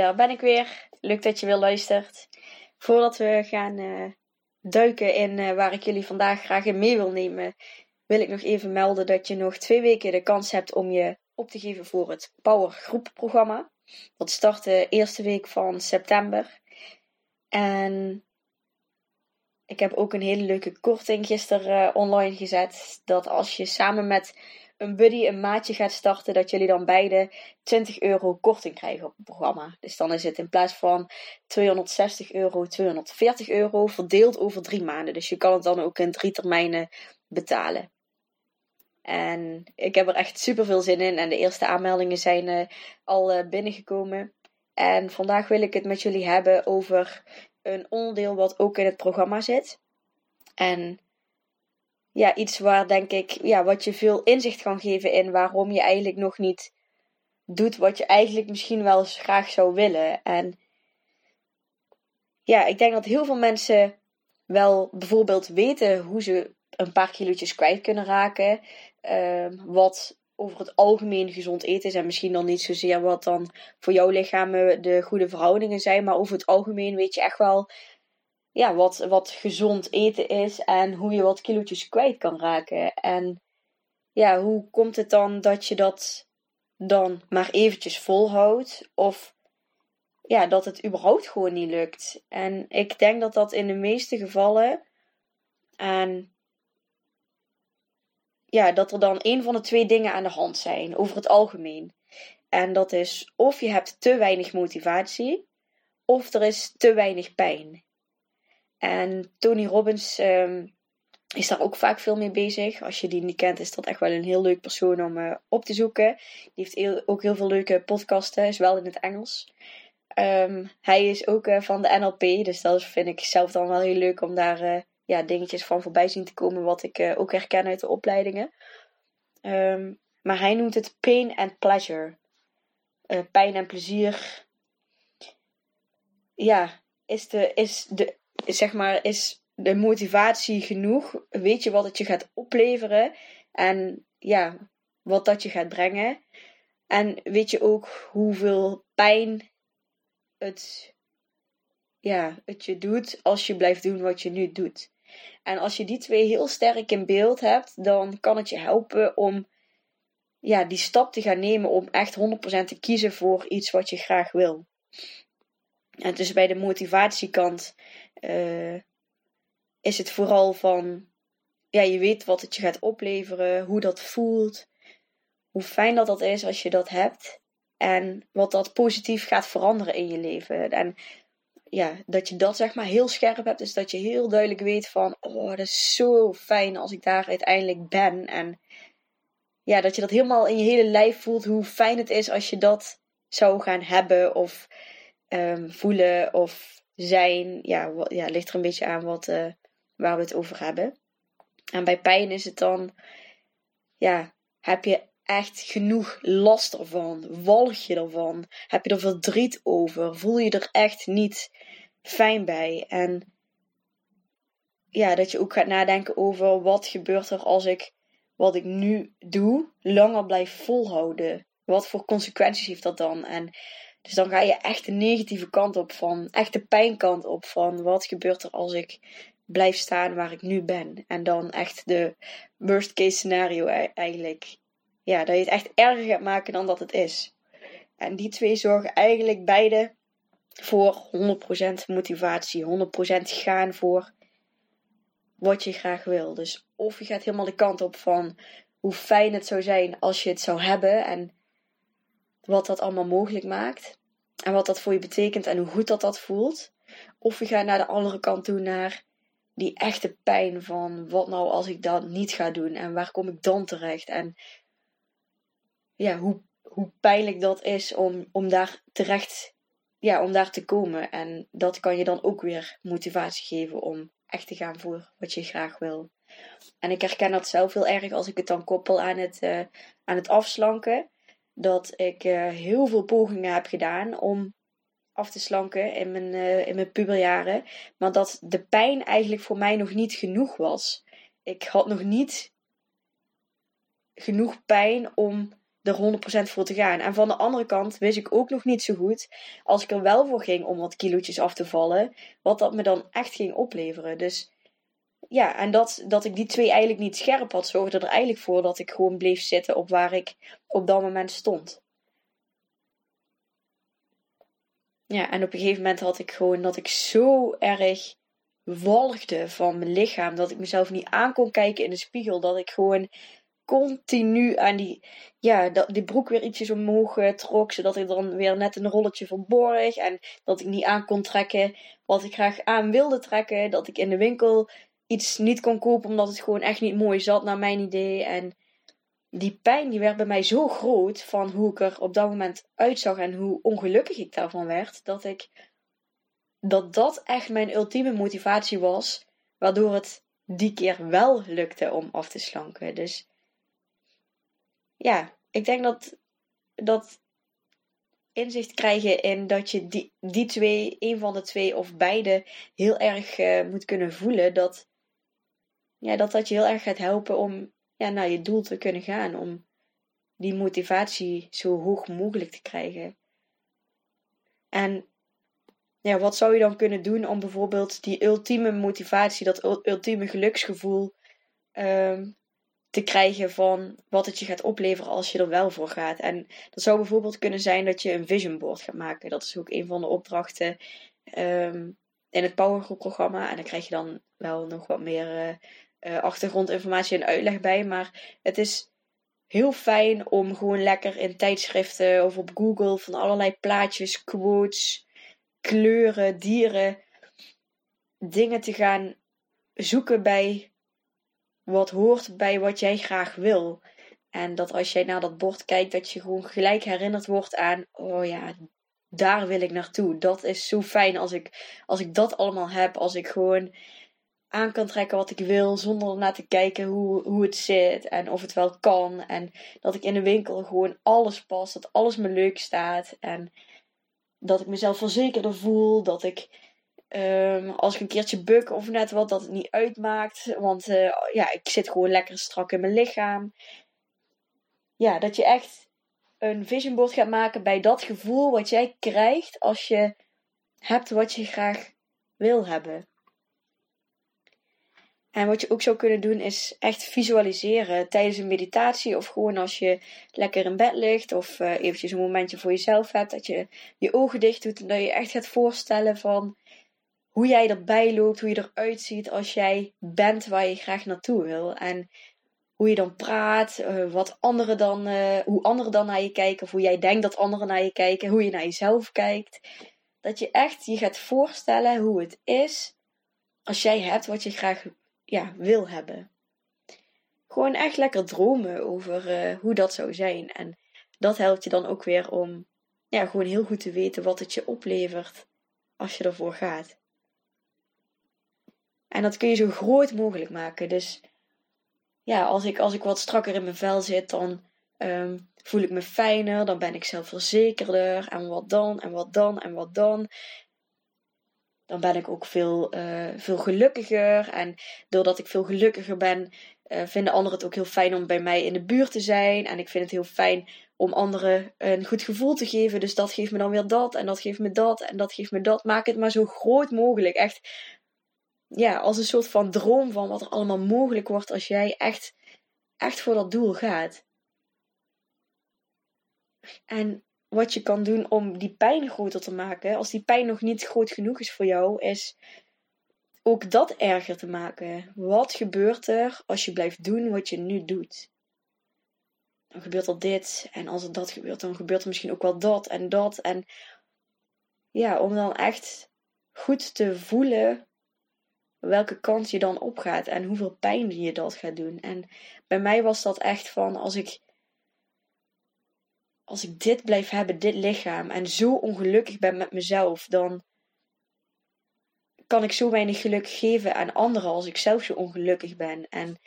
Daar ben ik weer. Leuk dat je weer luistert. Voordat we gaan uh, duiken in uh, waar ik jullie vandaag graag in mee wil nemen, wil ik nog even melden dat je nog twee weken de kans hebt om je op te geven voor het Power Groep programma. Dat start de eerste week van september. En ik heb ook een hele leuke korting gisteren uh, online gezet. Dat als je samen met een buddy, een maatje gaat starten, dat jullie dan beide 20 euro korting krijgen op het programma. Dus dan is het in plaats van 260 euro, 240 euro verdeeld over drie maanden. Dus je kan het dan ook in drie termijnen betalen. En ik heb er echt super veel zin in. En de eerste aanmeldingen zijn uh, al uh, binnengekomen. En vandaag wil ik het met jullie hebben over een onderdeel wat ook in het programma zit. En ja, iets waar denk ik, ja, wat je veel inzicht kan geven in waarom je eigenlijk nog niet doet wat je eigenlijk misschien wel eens graag zou willen. En ja, ik denk dat heel veel mensen wel bijvoorbeeld weten hoe ze een paar kilootjes kwijt kunnen raken. Uh, wat over het algemeen gezond eten is. En misschien dan niet zozeer wat dan voor jouw lichaam de goede verhoudingen zijn. Maar over het algemeen weet je echt wel ja, wat, wat gezond eten is en hoe je wat kilootjes kwijt kan raken. En ja, hoe komt het dan dat je dat dan maar eventjes volhoudt? Of ja, dat het überhaupt gewoon niet lukt. En ik denk dat dat in de meeste gevallen. En ja, dat er dan een van de twee dingen aan de hand zijn over het algemeen. En dat is of je hebt te weinig motivatie, of er is te weinig pijn. En Tony Robbins um, is daar ook vaak veel mee bezig. Als je die niet kent, is dat echt wel een heel leuk persoon om uh, op te zoeken. Die heeft ook heel veel leuke podcasten, is wel in het Engels. Um, hij is ook uh, van de NLP, dus dat vind ik zelf dan wel heel leuk om daar uh, ja, dingetjes van voorbij zien te komen, wat ik ook herken uit de opleidingen. Um, maar hij noemt het pain and pleasure. pijn en plezier. Ja, is de, is de, zeg maar, is de motivatie genoeg? Weet je wat het je gaat opleveren? En ja, wat dat je gaat brengen? En weet je ook hoeveel pijn het, ja, het je doet als je blijft doen wat je nu doet? En als je die twee heel sterk in beeld hebt, dan kan het je helpen om ja, die stap te gaan nemen om echt 100% te kiezen voor iets wat je graag wil. En dus bij de motivatiekant uh, is het vooral van, ja, je weet wat het je gaat opleveren, hoe dat voelt, hoe fijn dat dat is als je dat hebt en wat dat positief gaat veranderen in je leven. En ja, dat je dat zeg maar heel scherp hebt, is dat je heel duidelijk weet van, oh, dat is zo fijn als ik daar uiteindelijk ben. En ja, dat je dat helemaal in je hele lijf voelt, hoe fijn het is als je dat zou gaan hebben of um, voelen of zijn. Ja, ja, ligt er een beetje aan wat, uh, waar we het over hebben. En bij pijn is het dan, ja, heb je echt genoeg last ervan? Walg je ervan? Heb je er verdriet over? Voel je er echt niet fijn bij? En ja, dat je ook gaat nadenken over wat gebeurt er als ik wat ik nu doe langer blijf volhouden. Wat voor consequenties heeft dat dan? En dus dan ga je echt de negatieve kant op van, echt de pijnkant op van wat gebeurt er als ik blijf staan waar ik nu ben. En dan echt de worst case scenario e-, eigenlijk. Ja, dat je het echt erger gaat maken dan dat het is. En die twee zorgen eigenlijk beide voor 100% motivatie, 100% gaan voor wat je graag wil. Dus of je gaat helemaal de kant op van hoe fijn het zou zijn als je het zou hebben en wat dat allemaal mogelijk maakt. en wat dat voor je betekent en hoe goed dat dat voelt. Of je gaat naar de andere kant toe, naar die echte pijn van wat nou als ik dat niet ga doen en waar kom ik dan terecht en ja, hoe, hoe pijnlijk dat is om, om daar terecht, ja, om daar te komen. En dat kan je dan ook weer motivatie geven om echt te gaan voor wat je graag wil. En ik herken dat zelf heel erg als ik het dan koppel aan het, uh, aan het afslanken. Dat ik uh, heel veel pogingen heb gedaan om af te slanken in mijn, uh, in mijn puberjaren. Maar dat de pijn eigenlijk voor mij nog niet genoeg was. Ik had nog niet genoeg pijn om er 100% voor te gaan. En van de andere kant wist ik ook nog niet zo goed, als ik er wel voor ging om wat kilootjes af te vallen, wat dat me dan echt ging opleveren. Dus ja, en dat, dat ik die twee eigenlijk niet scherp had, zorgde er eigenlijk voor dat ik gewoon bleef zitten op waar ik op dat moment stond. Ja, en op een gegeven moment had ik gewoon dat ik zo erg walgde van mijn lichaam. Dat ik mezelf niet aan kon kijken in de spiegel. Dat ik gewoon continu aan die, ja, die broek weer ietsjes omhoog eh, trok. Zodat ik dan weer net een rolletje verborg. En dat ik niet aan kon trekken wat ik graag aan wilde trekken. Dat ik in de winkel iets niet kon kopen omdat het gewoon echt niet mooi zat naar mijn idee. En die pijn die werd bij mij zo groot van hoe ik er op dat moment uitzag en hoe ongelukkig ik daarvan werd, dat ik dat dat echt mijn ultieme motivatie was, waardoor het die keer wel lukte om af te slanken. Dus ja, ik denk dat dat inzicht krijgen in dat je die, die twee, een van de twee of beide, heel erg uh, moet kunnen voelen. Dat, ja, dat dat je heel erg gaat helpen om ja, naar je doel te kunnen gaan. Om die motivatie zo hoog mogelijk te krijgen. En ja, wat zou je dan kunnen doen om bijvoorbeeld die ultieme motivatie, dat ultieme geluksgevoel um, te krijgen van wat het je gaat opleveren als je er wel voor gaat. En dat zou bijvoorbeeld kunnen zijn dat je een vision board gaat maken. Dat is ook een van de opdrachten um, in het Powergroep programma. En dan krijg je dan wel nog wat meer uh, achtergrondinformatie en uitleg bij. Maar het is heel fijn om gewoon lekker in tijdschriften of op Google van allerlei plaatjes, quotes, kleuren, dieren, dingen te gaan zoeken bij wat hoort bij wat jij graag wil. En dat als jij naar dat bord kijkt, dat je gewoon gelijk herinnerd wordt aan: oh ja, daar wil ik naartoe. Dat is zo fijn als ik, als ik dat allemaal heb. Als ik gewoon aan kan trekken wat ik wil, zonder naar te kijken hoe, hoe het zit en of het wel kan. En dat ik in de winkel gewoon alles past, dat alles me leuk staat. En dat ik mezelf verzekerder voel, dat ik Um, als ik een keertje buk of net wat, dat het niet uitmaakt. Want uh, ja, ik zit gewoon lekker strak in mijn lichaam. Ja, dat je echt een vision board gaat maken bij dat gevoel wat jij krijgt als je hebt wat je graag wil hebben. En wat je ook zou kunnen doen is echt visualiseren tijdens een meditatie of gewoon als je lekker in bed ligt of uh, eventjes een momentje voor jezelf hebt. Dat je je ogen dicht doet en dat je echt gaat voorstellen van hoe jij erbij loopt, hoe je eruit ziet als jij bent waar je graag naartoe wil. En hoe je dan praat, uh, wat anderen dan, uh, hoe anderen dan naar je kijken, of hoe jij denkt dat anderen naar je kijken, hoe je naar jezelf kijkt. Dat je echt je gaat voorstellen hoe het is als jij hebt wat je graag ja, wil hebben. Gewoon echt lekker dromen over uh, hoe dat zou zijn. En dat helpt je dan ook weer om ja, gewoon heel goed te weten wat het je oplevert als je ervoor gaat. En dat kun je zo groot mogelijk maken. Dus ja, als ik, als ik wat strakker in mijn vel zit, dan um, voel ik me fijner. Dan ben ik zelfverzekerder. En wat dan, en wat dan, en wat dan. Dan ben ik ook veel, uh, veel gelukkiger. En doordat ik veel gelukkiger ben, uh, vinden anderen het ook heel fijn om bij mij in de buurt te zijn. En ik vind het heel fijn om anderen een goed gevoel te geven. Dus dat geeft me dan weer dat. En dat geeft me dat. En dat geeft me dat. Maak het maar zo groot mogelijk. Echt ja, als een soort van droom van wat er allemaal mogelijk wordt als jij echt, echt voor dat doel gaat. En wat je kan doen om die pijn groter te maken, als die pijn nog niet groot genoeg is voor jou, is ook dat erger te maken. Wat gebeurt er als je blijft doen wat je nu doet? Dan gebeurt er dit, en als er dat gebeurt, dan gebeurt er misschien ook wel dat en dat. En ja, om dan echt goed te voelen welke kant je dan opgaat en hoeveel pijn je dat gaat doen. En bij mij was dat echt van als ik als ik dit blijf hebben, dit lichaam, en zo ongelukkig ben met mezelf, dan kan ik zo weinig geluk geven aan anderen als ik zelf zo ongelukkig ben. En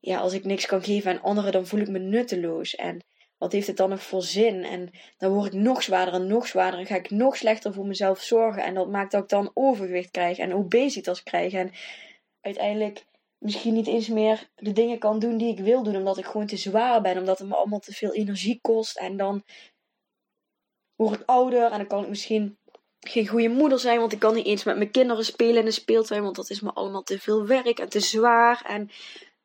ja, als ik niks kan geven aan anderen, dan voel ik me nutteloos. En wat heeft het dan nog voor zin? En dan word ik nog zwaarder en nog zwaarder. En ga ik nog slechter voor mezelf zorgen. En dat maakt dat ik dan overgewicht krijg en obesitas krijg. En uiteindelijk misschien niet eens meer de dingen kan doen die ik wil doen. Omdat ik gewoon te zwaar ben. Omdat het me allemaal te veel energie kost. En dan word ik ouder. En dan kan ik misschien geen goede moeder zijn. Want ik kan niet eens met mijn kinderen spelen in de speeltuin. Want dat is me allemaal te veel werk en te zwaar. En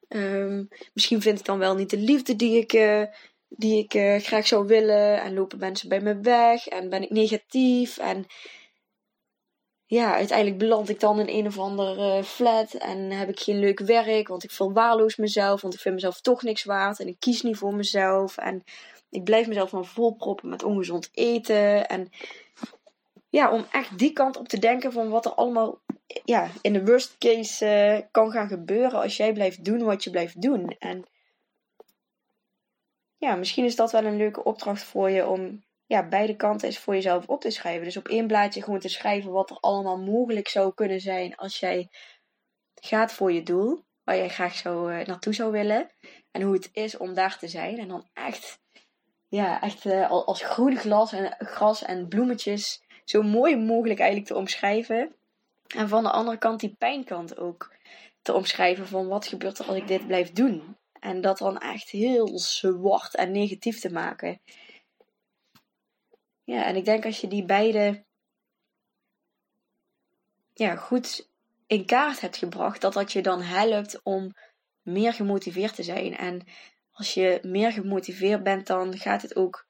um, misschien vind ik dan wel niet de liefde die ik, uh, die ik uh, graag zou willen. En lopen mensen bij me weg. En ben ik negatief. En ja, uiteindelijk beland ik dan in een of andere flat en heb ik geen leuk werk, want ik verwaarloos mezelf, want ik vind mezelf toch niks waard en ik kies niet voor mezelf en ik blijf mezelf maar volproppen met ongezond eten en ja, om echt die kant op te denken van wat er allemaal ja, in de worst case uh, kan gaan gebeuren als jij blijft doen wat je blijft doen en ja, misschien is dat wel een leuke opdracht voor je om ja, beide kanten is voor jezelf op te schrijven. Dus op één blaadje gewoon te schrijven wat er allemaal mogelijk zou kunnen zijn als jij gaat voor je doel, waar jij graag zo uh, naartoe zou willen. En hoe het is om daar te zijn. En dan echt, ja, echt uh, als groen glas en, gras en bloemetjes zo mooi mogelijk eigenlijk te omschrijven. En van de andere kant die pijnkant ook te omschrijven van wat gebeurt er als ik dit blijf doen. En dat dan echt heel zwart en negatief te maken. Ja, en ik denk als je die beide ja, goed in kaart hebt gebracht, dat dat je dan helpt om meer gemotiveerd te zijn. En als je meer gemotiveerd bent, dan gaat het ook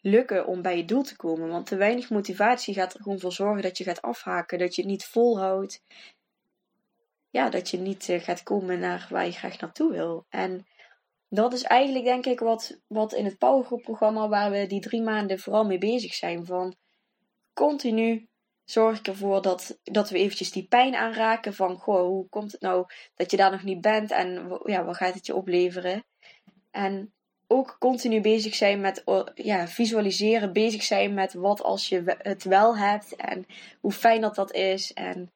lukken om bij je doel te komen. Want te weinig motivatie gaat er gewoon voor zorgen dat je gaat afhaken, dat je het niet volhoudt. Ja, dat je niet eh, gaat komen naar waar je graag naartoe wil. En dat is eigenlijk denk ik wat, wat in het Powergroep programma waar we die drie maanden vooral mee bezig zijn. Van continu zorg ik ervoor dat, dat we eventjes die pijn aanraken van goh, hoe komt het nou dat je daar nog niet bent en ja, wat gaat het je opleveren? En ook continu bezig zijn met ja, visualiseren, bezig zijn met wat als je het wel hebt en hoe fijn dat dat is. En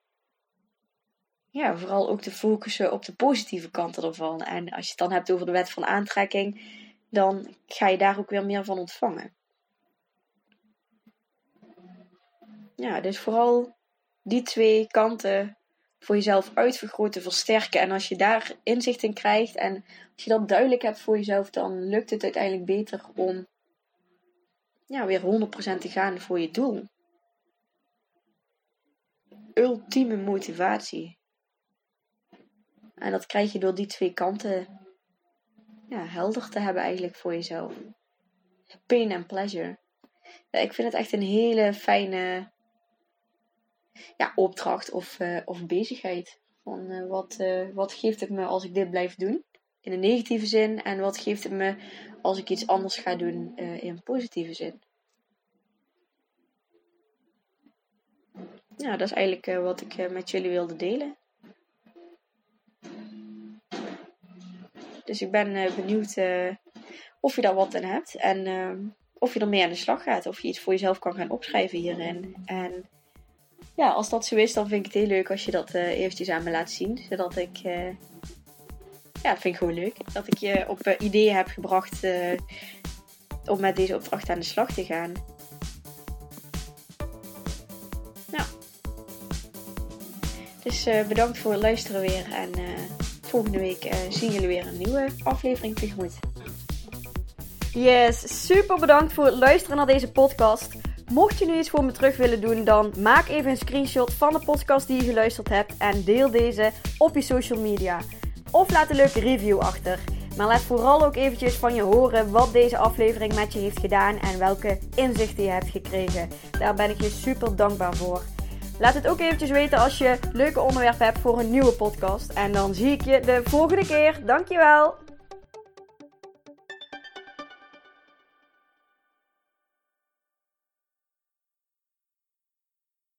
ja, vooral ook te focussen op de positieve kanten ervan. En als je het dan hebt over de wet van aantrekking, dan ga je daar ook weer meer van ontvangen. Ja, dus vooral die twee kanten voor jezelf uitvergroten, versterken. En als je daar inzicht in krijgt en als je dat duidelijk hebt voor jezelf, dan lukt het uiteindelijk beter om ja, weer 100% te gaan voor je doel. Ultieme motivatie. En dat krijg je door die twee kanten ja, helder te hebben eigenlijk voor jezelf. Pain en pleasure. Ja, ik vind het echt een hele fijne ja, opdracht of, uh, of bezigheid. Van, uh, wat, uh, wat geeft het me als ik dit blijf doen? In een negatieve zin. En wat geeft het me als ik iets anders ga doen in een positieve zin? Ja, dat is eigenlijk wat ik met jullie wilde delen. Dus ik ben uh, benieuwd uh, of je daar wat aan hebt. En uh, of je ermee aan de slag gaat. Of je iets voor jezelf kan gaan opschrijven hierin. En ja, als dat zo is, dan vind ik het heel leuk als je dat eventjes aan me laat zien. Zodat ik... ja, vind ik gewoon leuk. Dat ik je op ideeën heb gebracht om met deze opdracht aan de slag te gaan. Nou. Dus bedankt voor het luisteren weer. En volgende week uh, zien jullie weer een nieuwe aflevering tegemoet. Yes, super bedankt voor het luisteren naar deze podcast. Mocht je nu iets voor me terug willen doen, dan maak even een screenshot van de podcast die je geluisterd hebt en deel deze op je social media. Of laat een leuke review achter. Maar laat vooral ook eventjes van je horen wat deze aflevering met je heeft gedaan en welke inzichten je hebt gekregen. Daar ben ik je super dankbaar voor. Laat het ook eventjes weten als je leuke onderwerpen hebt voor een nieuwe podcast. En dan zie ik je de volgende keer. Dankjewel!